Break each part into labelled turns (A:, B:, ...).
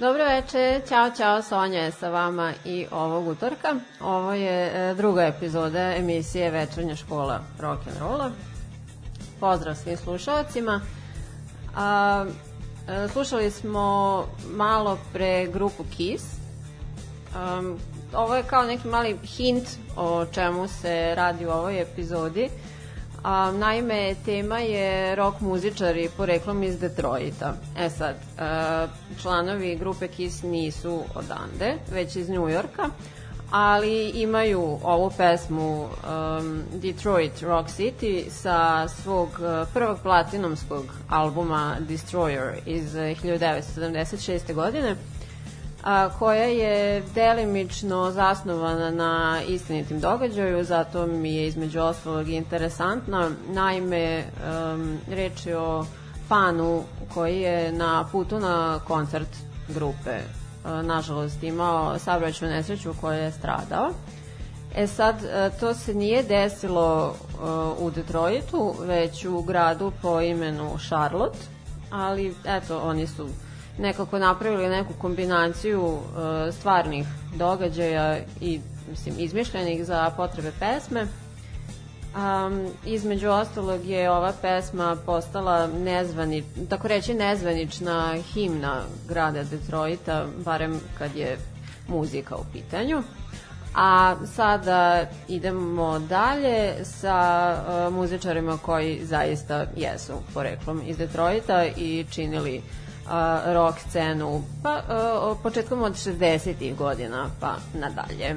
A: Dobro veče, ćao, ćao, Sonja je sa vama i ovog utorka. Ovo je e, druga epizoda emisije Večernja škola rock'n'rolla. Pozdrav svim slušalcima. A, e, slušali smo malo pre grupu Kiss. Um, ovo je kao neki mali hint o čemu se radi u ovoj epizodi. A, naime, tema je rock muzičari poreklom iz Detroita. E sad, a, članovi grupe Kiss nisu odande, već iz Njujorka, ali imaju ovu pesmu um, Detroit Rock City sa svog prvog platinomskog albuma Destroyer iz 1976. godine a, koja je delimično zasnovana na istinitim događaju, zato mi je između ostalog interesantna. Naime, um, reč je o fanu koji je na putu na koncert grupe nažalost imao saobraćaju nesreću koja je stradao E sad, e, to se nije desilo uh, u Detroitu, već u gradu po imenu Charlotte, ali eto, oni su nekako napravili neku kombinaciju uh, stvarnih događaja i mislim, izmišljenih za potrebe pesme. Um, između ostalog je ova pesma postala nezvani, tako reći nezvanična himna grada Detroita, barem kad je muzika u pitanju. A sada idemo dalje sa uh, muzičarima koji zaista jesu poreklom iz Detroita i činili uh, rock scenu pa, početkom od 60. godina pa nadalje.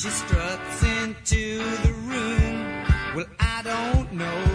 B: She struts
C: into the room. Well, I don't know.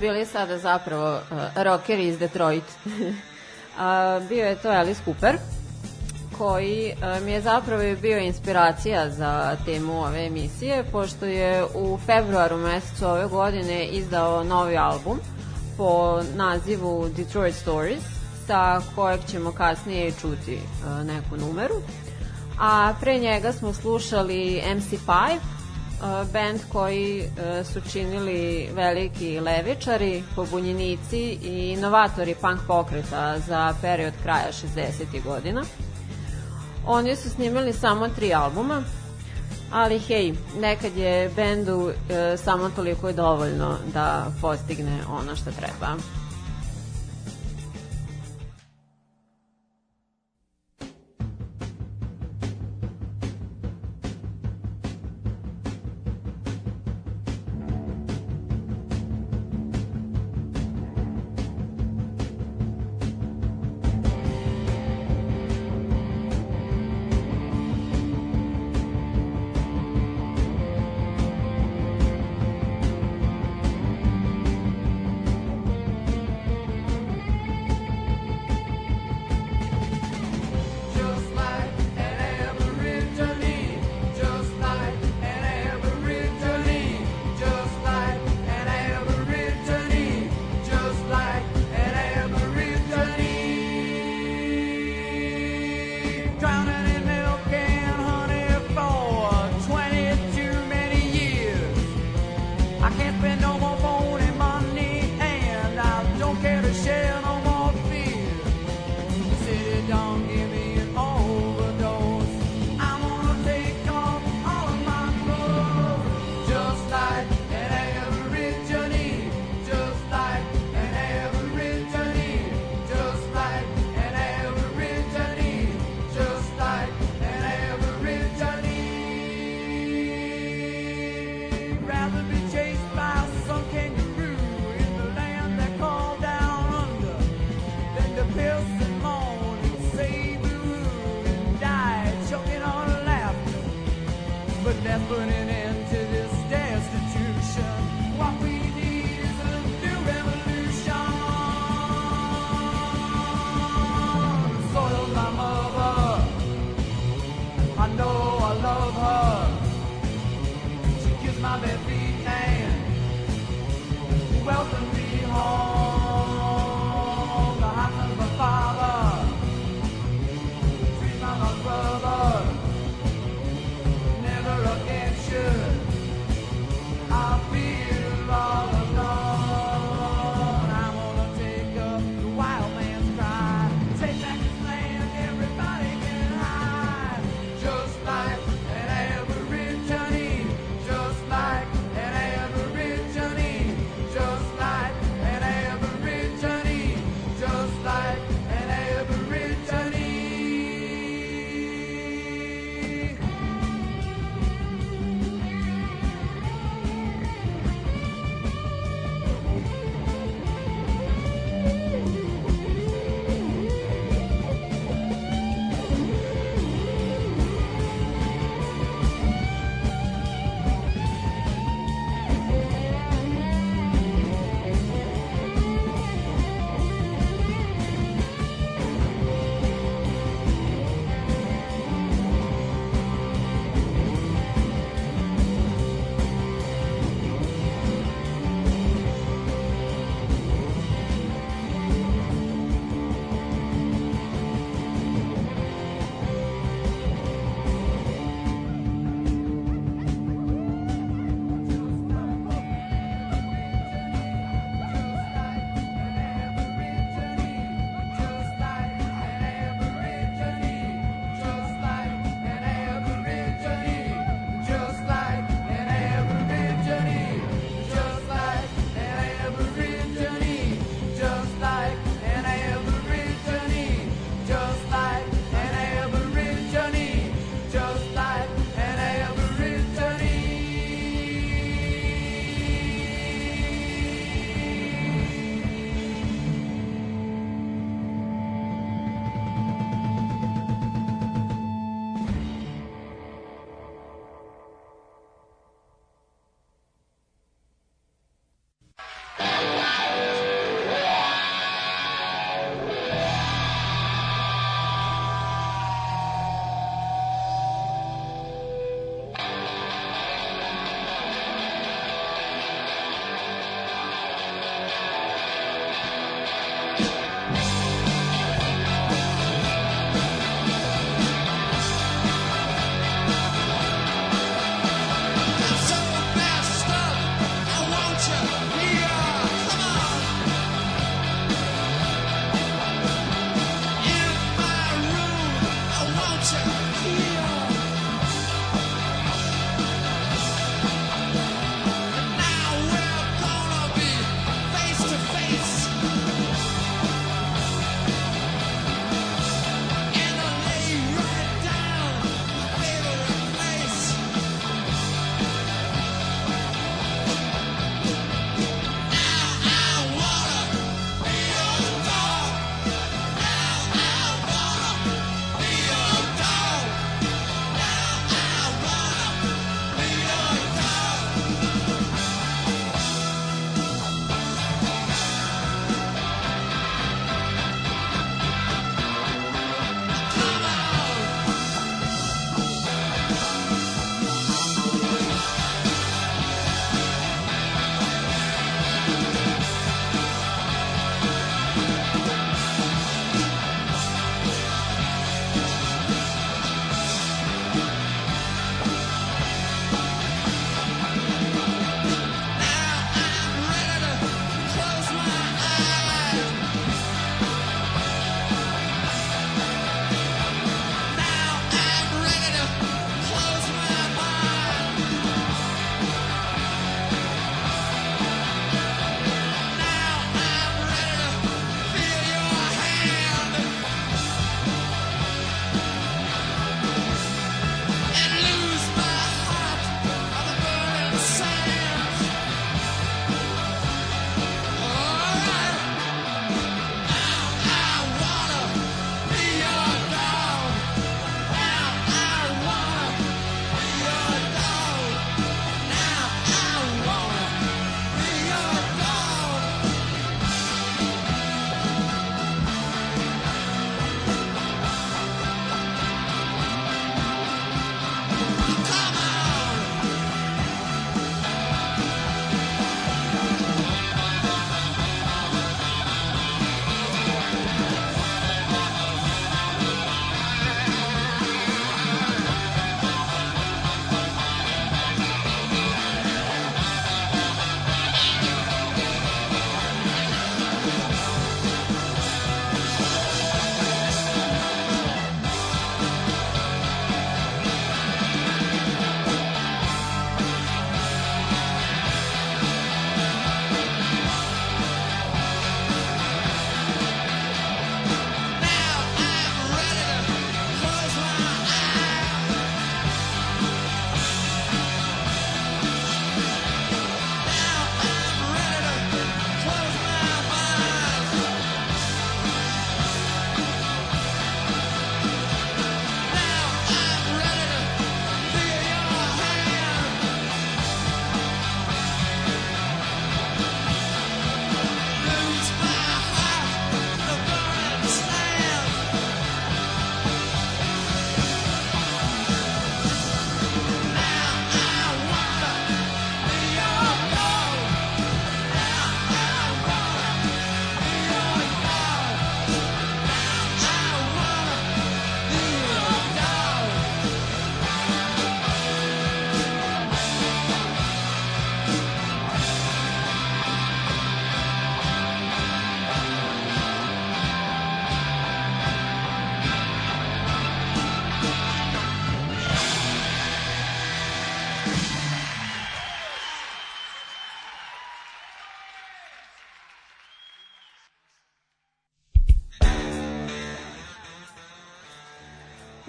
C: Bili sada zapravo uh, rockeri iz Detroit. uh, bio je to Alice Cooper koji uh, mi je zapravo bio inspiracija za temu ove emisije, pošto je u februaru mesecu ove godine izdao novi album po nazivu Detroit Stories, sa kojeg ćemo kasnije čuti uh, neku numeru. A pre njega smo slušali MC5, band koji e, su činili veliki levičari, pobunjenici i inovatori punk pokreta za period kraja 60. godina. Oni su snimili samo tri albuma, ali hej, nekad je bendu e, samo toliko je dovoljno da postigne ono što treba.
D: shining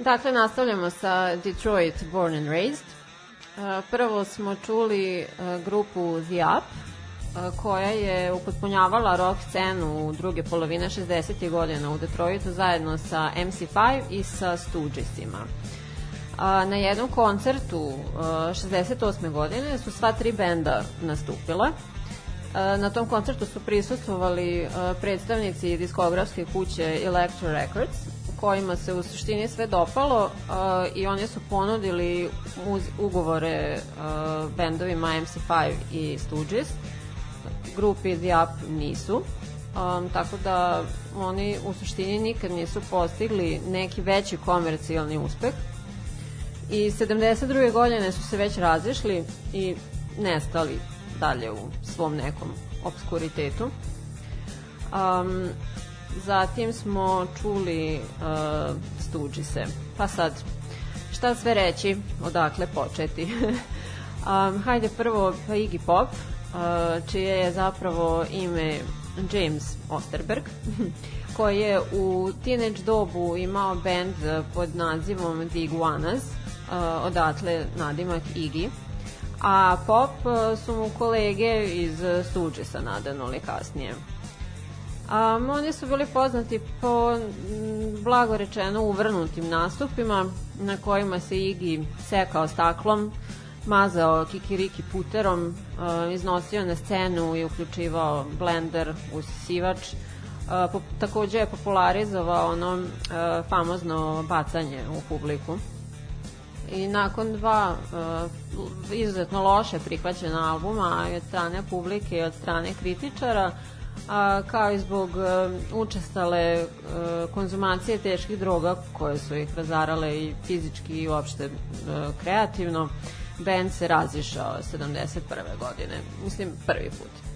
A: Dakle, nastavljamo sa Detroit Born and Raised. Uh, prvo smo čuli uh, grupu The Up, uh, koja je upotpunjavala rock scenu u druge polovine 60. godina u Detroitu zajedno sa MC5 i sa Stoogesima. Na jednom koncertu 68. godine su sva tri benda nastupila. Na tom koncertu su prisustvovali predstavnici diskografske kuće Electro Records, kojima se u suštini sve dopalo uh, i oni su ponudili ugovore uh, bendovima MC5 i Stooges. Grupi The Up nisu. Um, tako da oni u suštini nikad nisu postigli neki veći komercijalni uspeh. I 72. godine su se već razišli i nestali dalje u svom nekom obskuritetu. Um, Zatim smo čuli uh, Stooges-e. Pa sad, šta sve reći, odakle početi? um, hajde prvo pa Iggy Pop, uh, čije je zapravo ime James Osterberg, koji je u teenage dobu imao band pod nazivom The Iguanas, uh, odatle nadimak Iggy, a Pop su mu kolege iz Stooges-a nadanuli kasnije. Um, oni su bili poznati po blago rečeno uvrnutim nastupima na kojima se Igi sekao staklom, mazao kikiriki puterom, uh, iznosio na scenu i uključivao blender, usisivač. Uh, po, takođe je popularizovao ono uh, famozno bacanje u publiku. I nakon dva uh, izuzetno loše prihvaćena albuma od strane publike i od strane kritičara, uh, a, kao i zbog e, učestale e, konzumacije teških droga koje su ih razarale i fizički i uopšte e, kreativno, band se razišao 71. godine, mislim prvi put.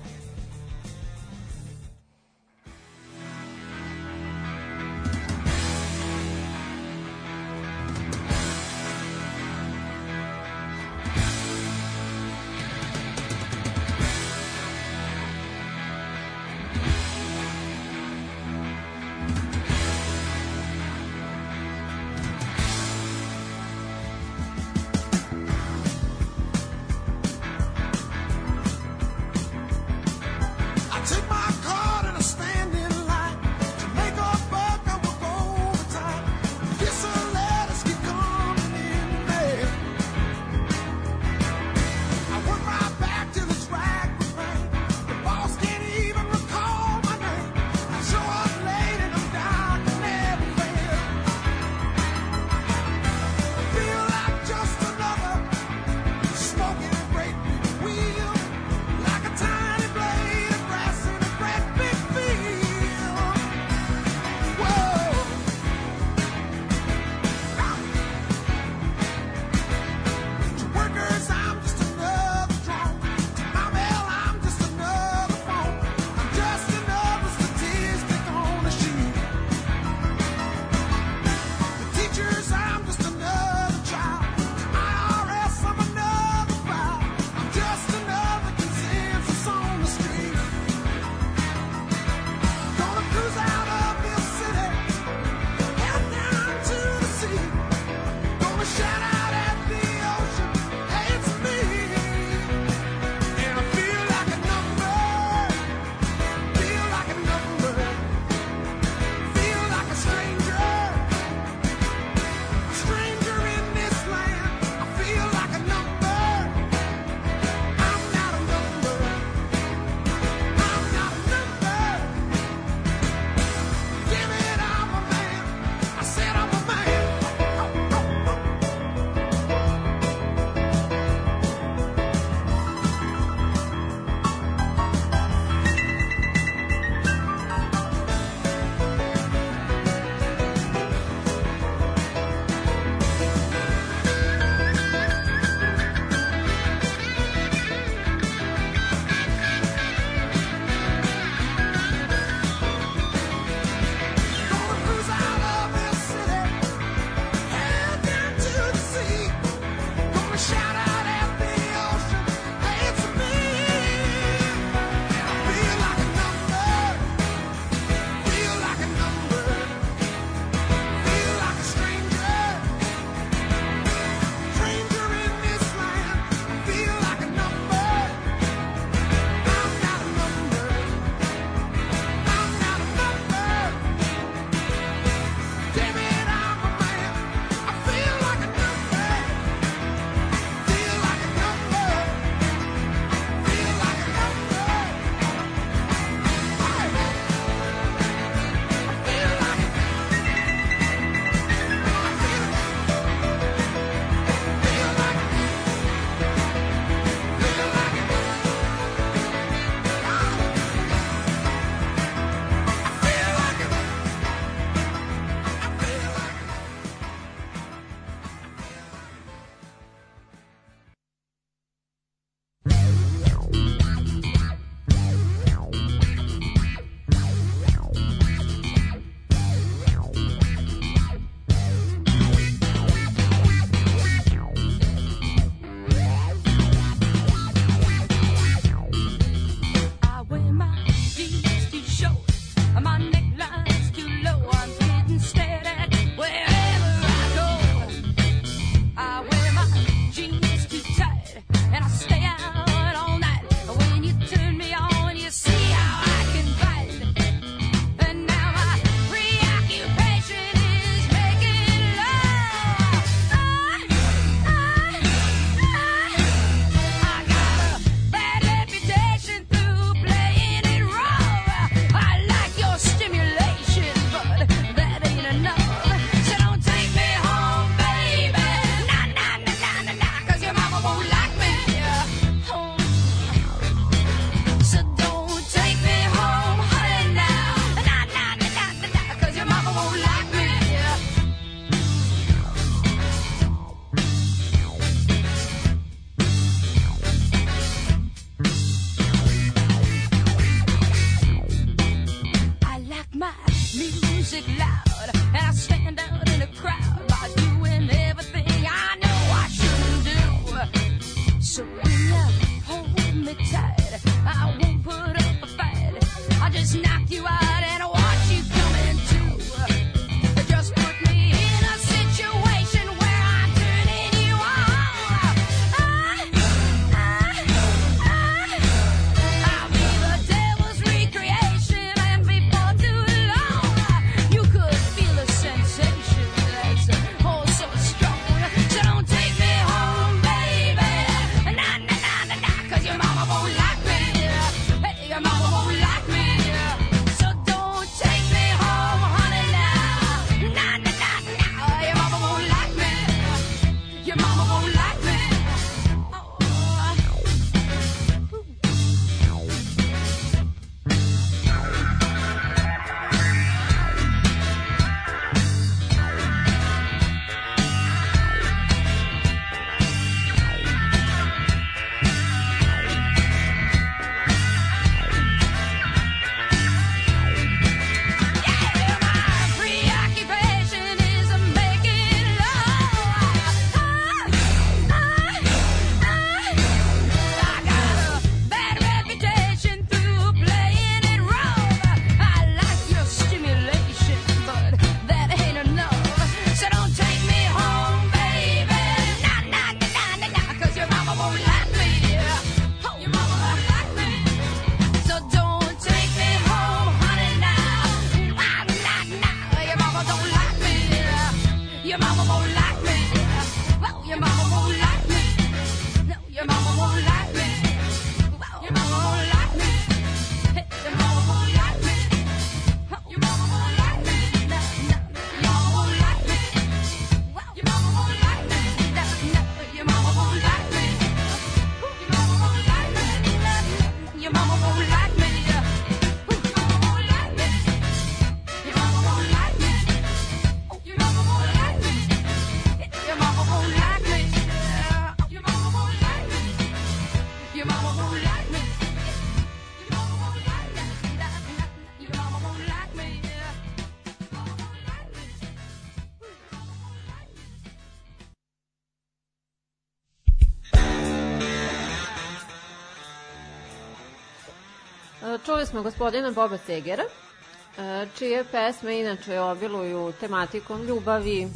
A: Smo gospodina Boba Segera, e, čije pesme inače obiluju tematikom ljubavi,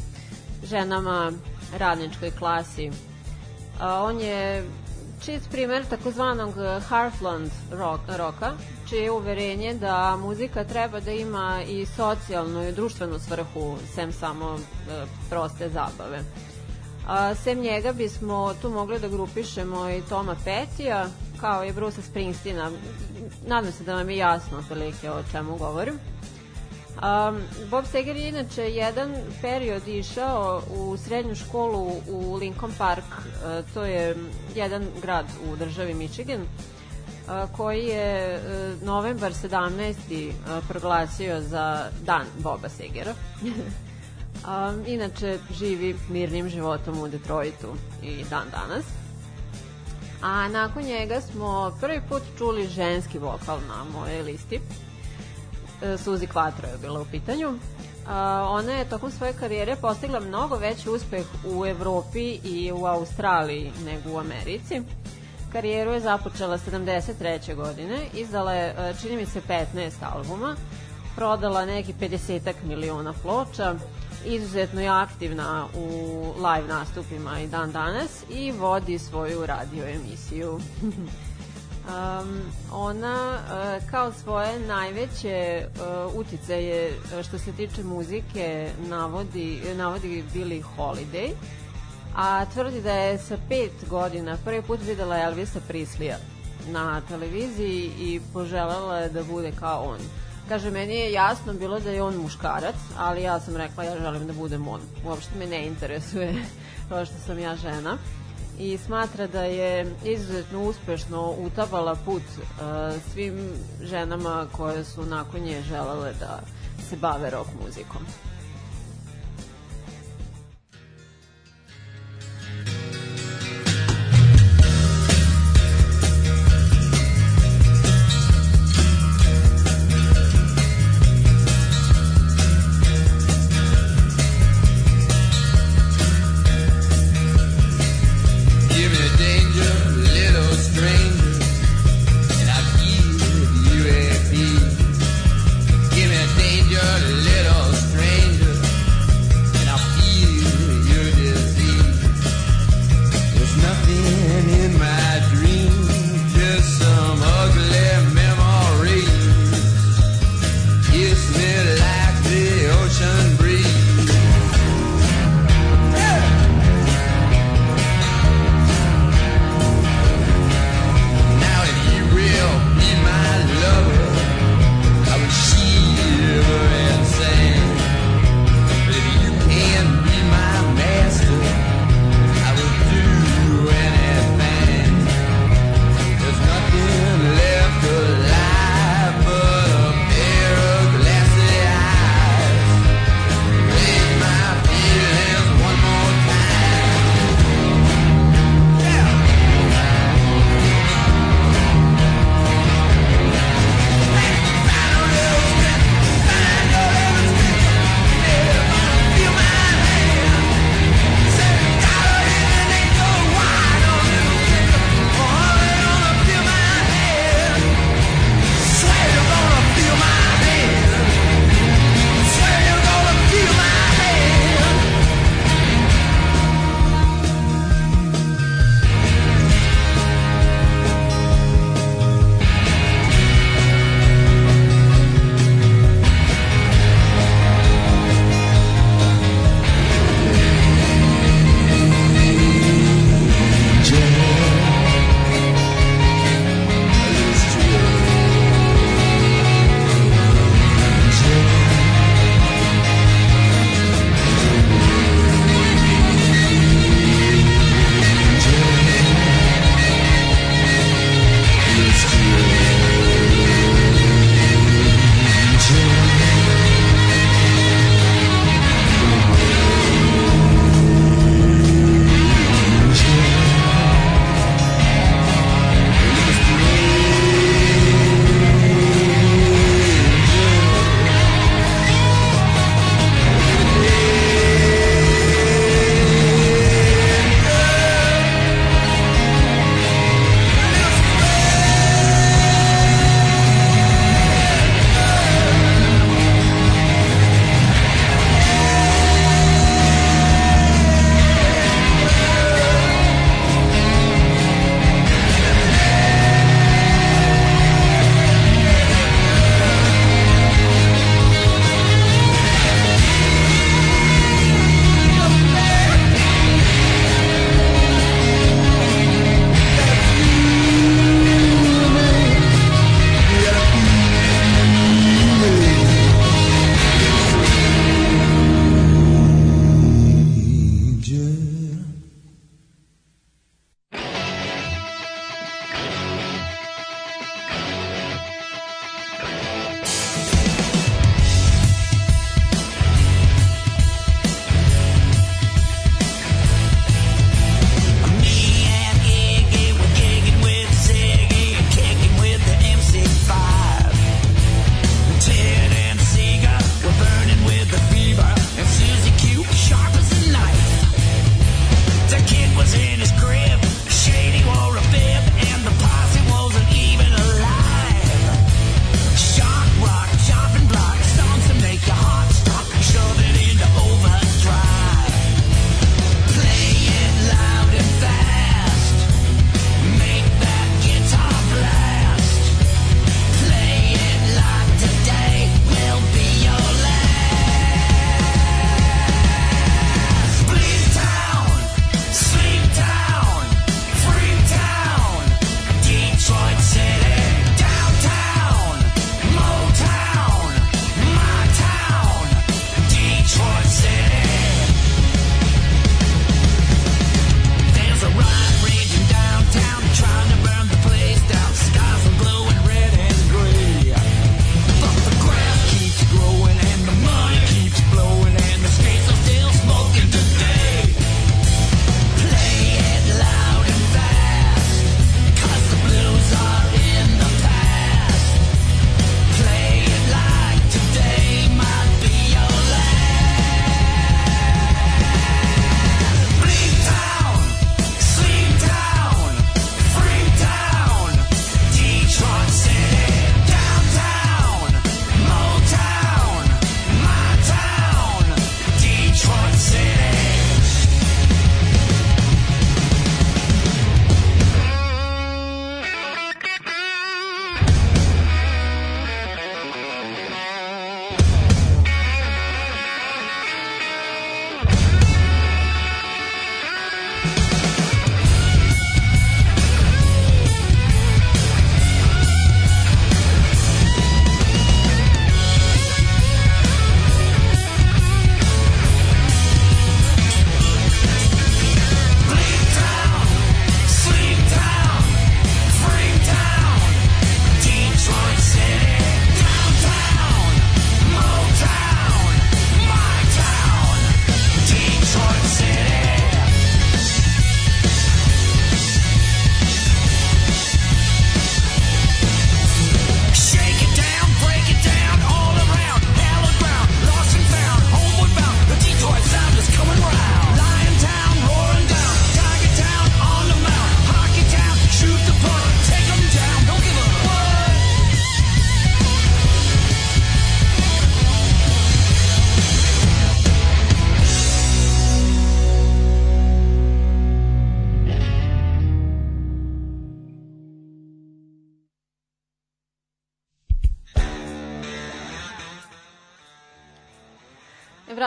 A: ženama, radničkoj klasi. E, on je čist primer takozvanog Heartland roka, čije je uverenje da muzika treba da ima i socijalnu i društvenu svrhu, sem samo e, proste zabave. A, sem njega bismo tu mogli da grupišemo i Toma Petija, kao i Bruce Springsteena. Nadam se da vam je jasno otprilike o čemu govorim. Um, Bob Seger je inače jedan period išao u srednju školu u Lincoln Park, uh, to je jedan grad u državi Michigan, uh, koji je uh, novembar 17. Uh, proglasio za dan Boba Segera. um, inače živi mirnim životom u Detroitu i dan danas a nakon njega smo prvi put čuli ženski vokal na moje listi. E, Suzi Quattro je bila u pitanju. A, ona je tokom svoje karijere postigla mnogo veći uspeh u Evropi i u Australiji nego u Americi. Karijeru je započela 73. godine, izdala je, e, čini mi se, 15 albuma, prodala neki 50 miliona ploča, izuzetno je aktivna u live nastupima i dan danas i vodi svoju radio emisiju. um, ona uh, kao svoje najveće uh, uticaje što se tiče muzike navodi, navodi Billy Holiday, a tvrdi da je sa pet godina prvi put videla Elvisa Prislija na televiziji i poželjela je da bude kao on. Kaže, meni je jasno bilo da je on muškarac, ali ja sam rekla ja želim da budem on. Uopšte me ne interesuje to što sam ja žena. I smatra da je izuzetno uspešno utabala put uh, svim ženama koje su nakon nje želele da se bave rock muzikom.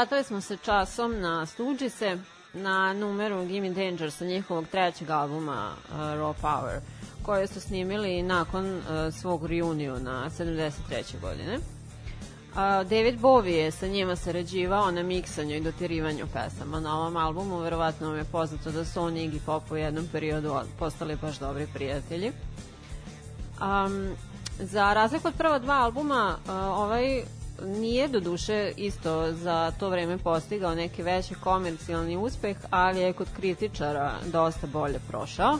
A: Vratili smo se časom na Stooges-e, na numeru Gimme Danger sa njihovog trećeg albuma uh, Raw Power, koje su snimili nakon uh, svog reunijuna 73. godine. Uh, David Bowie je sa njima sarađivao na miksanju i dotirivanju pesama na ovom albumu. Verovatno vam je poznato da su oni Iggy Pop u jednom periodu postali baš dobri prijatelji. Um, za razliku od prva dva albuma, uh, ovaj nije do duše isto za to vreme postigao neki veći komercijalni uspeh, ali je kod kritičara dosta bolje prošao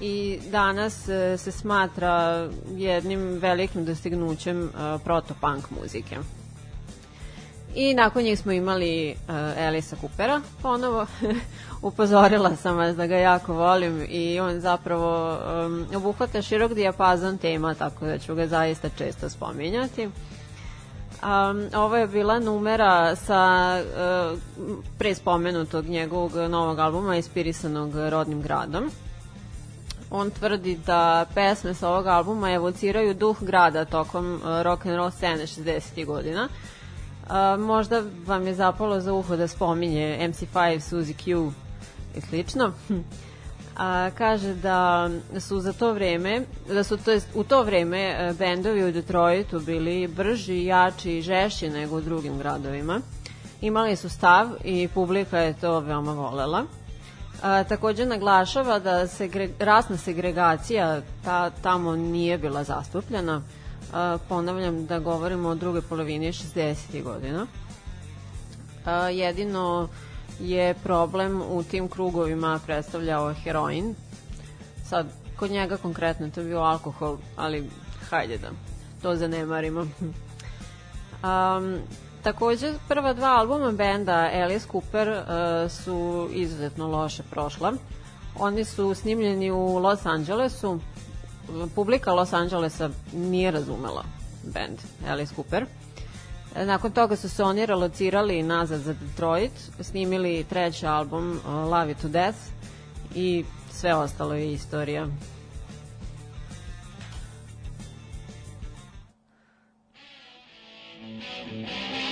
A: i danas e, se smatra jednim velikim dostignućem e, protopunk muzike. I nakon njih smo imali uh, Elisa Coopera ponovo. Upozorila sam vas da ga jako volim i on zapravo um, obuhvata širok dijapazon tema, tako da ću ga zaista često spominjati. Um, ovo je bila numera sa uh, pre spomenutog njegovog novog albuma inspirisanog rodnim gradom. On tvrdi da pesme sa ovog albuma evociraju duh grada tokom uh, rock and roll scene 60. godina. Uh, možda vam je zapalo za uho da spominje MC5, Suzy Q i slično. a, kaže da su za to vreme, da su to jest, u to vreme e, bendovi u Detroitu bili brži, jači i žešći nego u drugim gradovima. Imali su stav i publika je to veoma volela. A, takođe naglašava da se rasna segregacija ta, tamo nije bila zastupljena. A, ponavljam da govorimo o druge polovini 60. godina. A, jedino je problem u tim krugovima predstavljao heroin. Sad, kod njega konkretno to je bio alkohol, ali hajde da to zanemarimo. um, takođe, prva dva albuma benda Alice Cooper uh, su izuzetno loše prošla. Oni su snimljeni u Los Angelesu. Publika Los Angelesa nije razumela band Alice Cooper. Nakon toga su se oni relocirali nazad za Detroit, snimili treći album uh, Love It To Death i sve ostalo je istorija. Thank.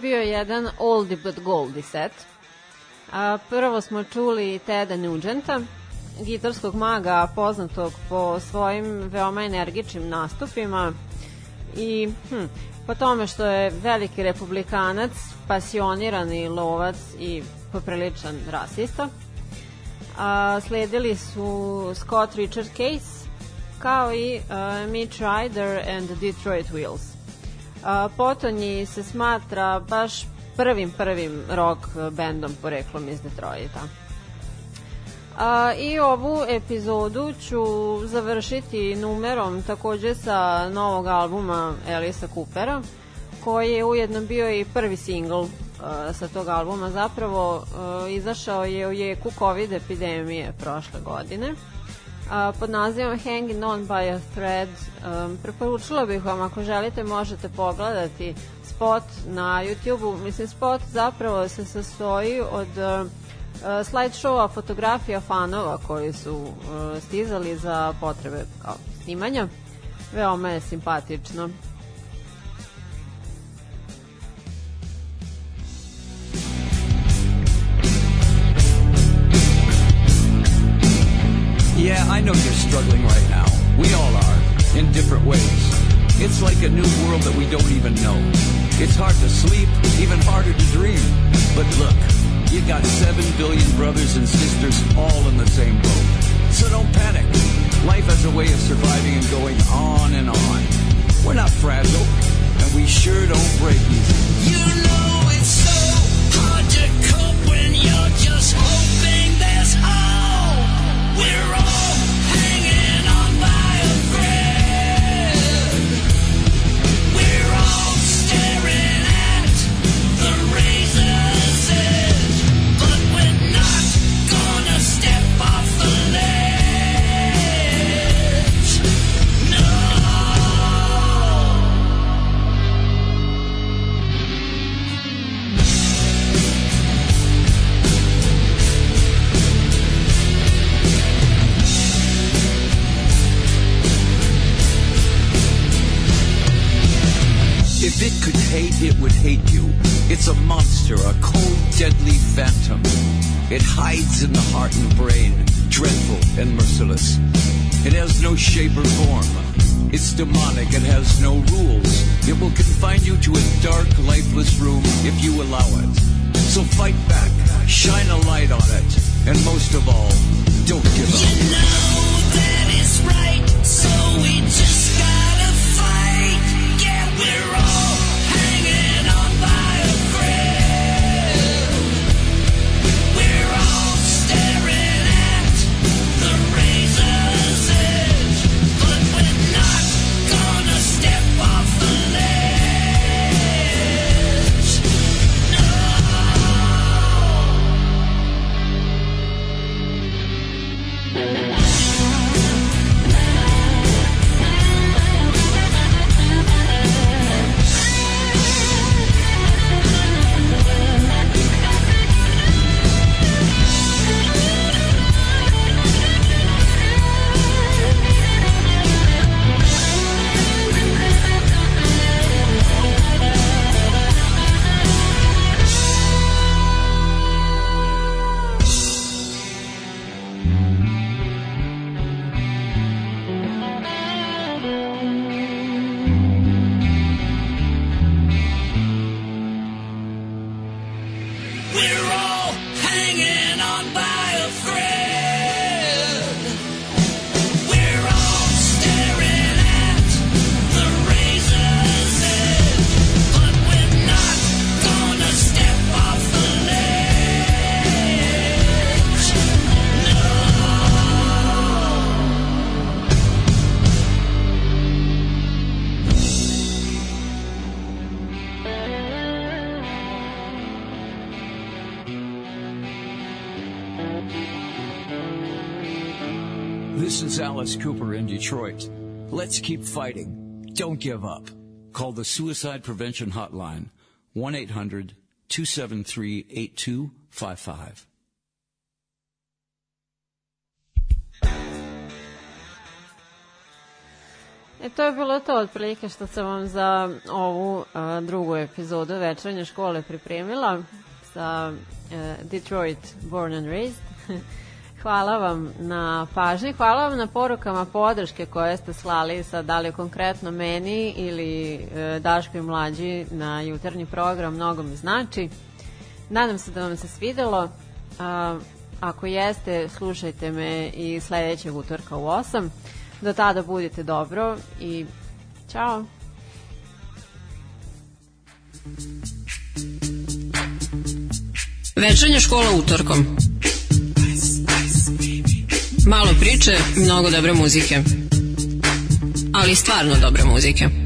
A: Bio jedan oldie but goldie set. A, prvo smo čuli Teda Nugenta, gitarskog maga poznatog po svojim veoma energičnim nastupima i hm, po tome što je veliki republikanac, pasionirani lovac i popriličan rasista. A, sledili su Scott Richard Case kao i uh, Mitch Ryder and the Detroit Wheels. Potonji se smatra baš prvim prvim rock bendom poreklom iz Detroita. A, I ovu epizodu ću završiti numerom takođe sa novog albuma Elisa Coopera, koji je ujedno bio i prvi singl sa tog albuma. Zapravo izašao je u jeku COVID epidemije prošle godine. Uh, pod nazivom Hanging On by a Thread. Um, preporučila bih vam ako želite možete pogledati spot na YouTube-u. Mislim spot zapravo se sastoji od uh, slideshowa fotografija fanova koji su uh, stizali za potrebe kao snimanja. Veoma je simpatično.
B: Yeah, I know you're struggling right now. We all are, in different ways. It's like a new world that we don't even know. It's hard to sleep, even harder to dream. But look, you got seven billion brothers and sisters all in the same boat. So don't panic. Life has a way of surviving and going on and on. We're not fragile, and we sure don't break easy.
C: You know it's so hard to cope when you're just hoping there's hope. We're all
B: heart and brain, dreadful and merciless. It has no shape or form. It's demonic and has no rules. It will confine you to a dark, lifeless room if you allow it. So fight back, shine a light on it, and most of all, don't give up.
C: You know
B: Detroit. Let's keep fighting. Don't give up. Call the Suicide Prevention Hotline 1 800 273 8255.
A: E to je bilo to otprilike što sam vam za ovu a, drugu epizodu večernje škole pripremila sa e, Detroit Born and Raised. hvala vam na pažnji, hvala vam na porukama podrške koje ste slali sa da li konkretno meni ili e, Daško mlađi na jutarnji program, mnogo mi znači. Nadam se da vam se svidelo. A, ako jeste, slušajte me i sledećeg utorka u 8. Do tada budite dobro i čao. Večernja škola utorkom. Malo priče, mnogo dobre muzike. Ali stvarno dobre muzike.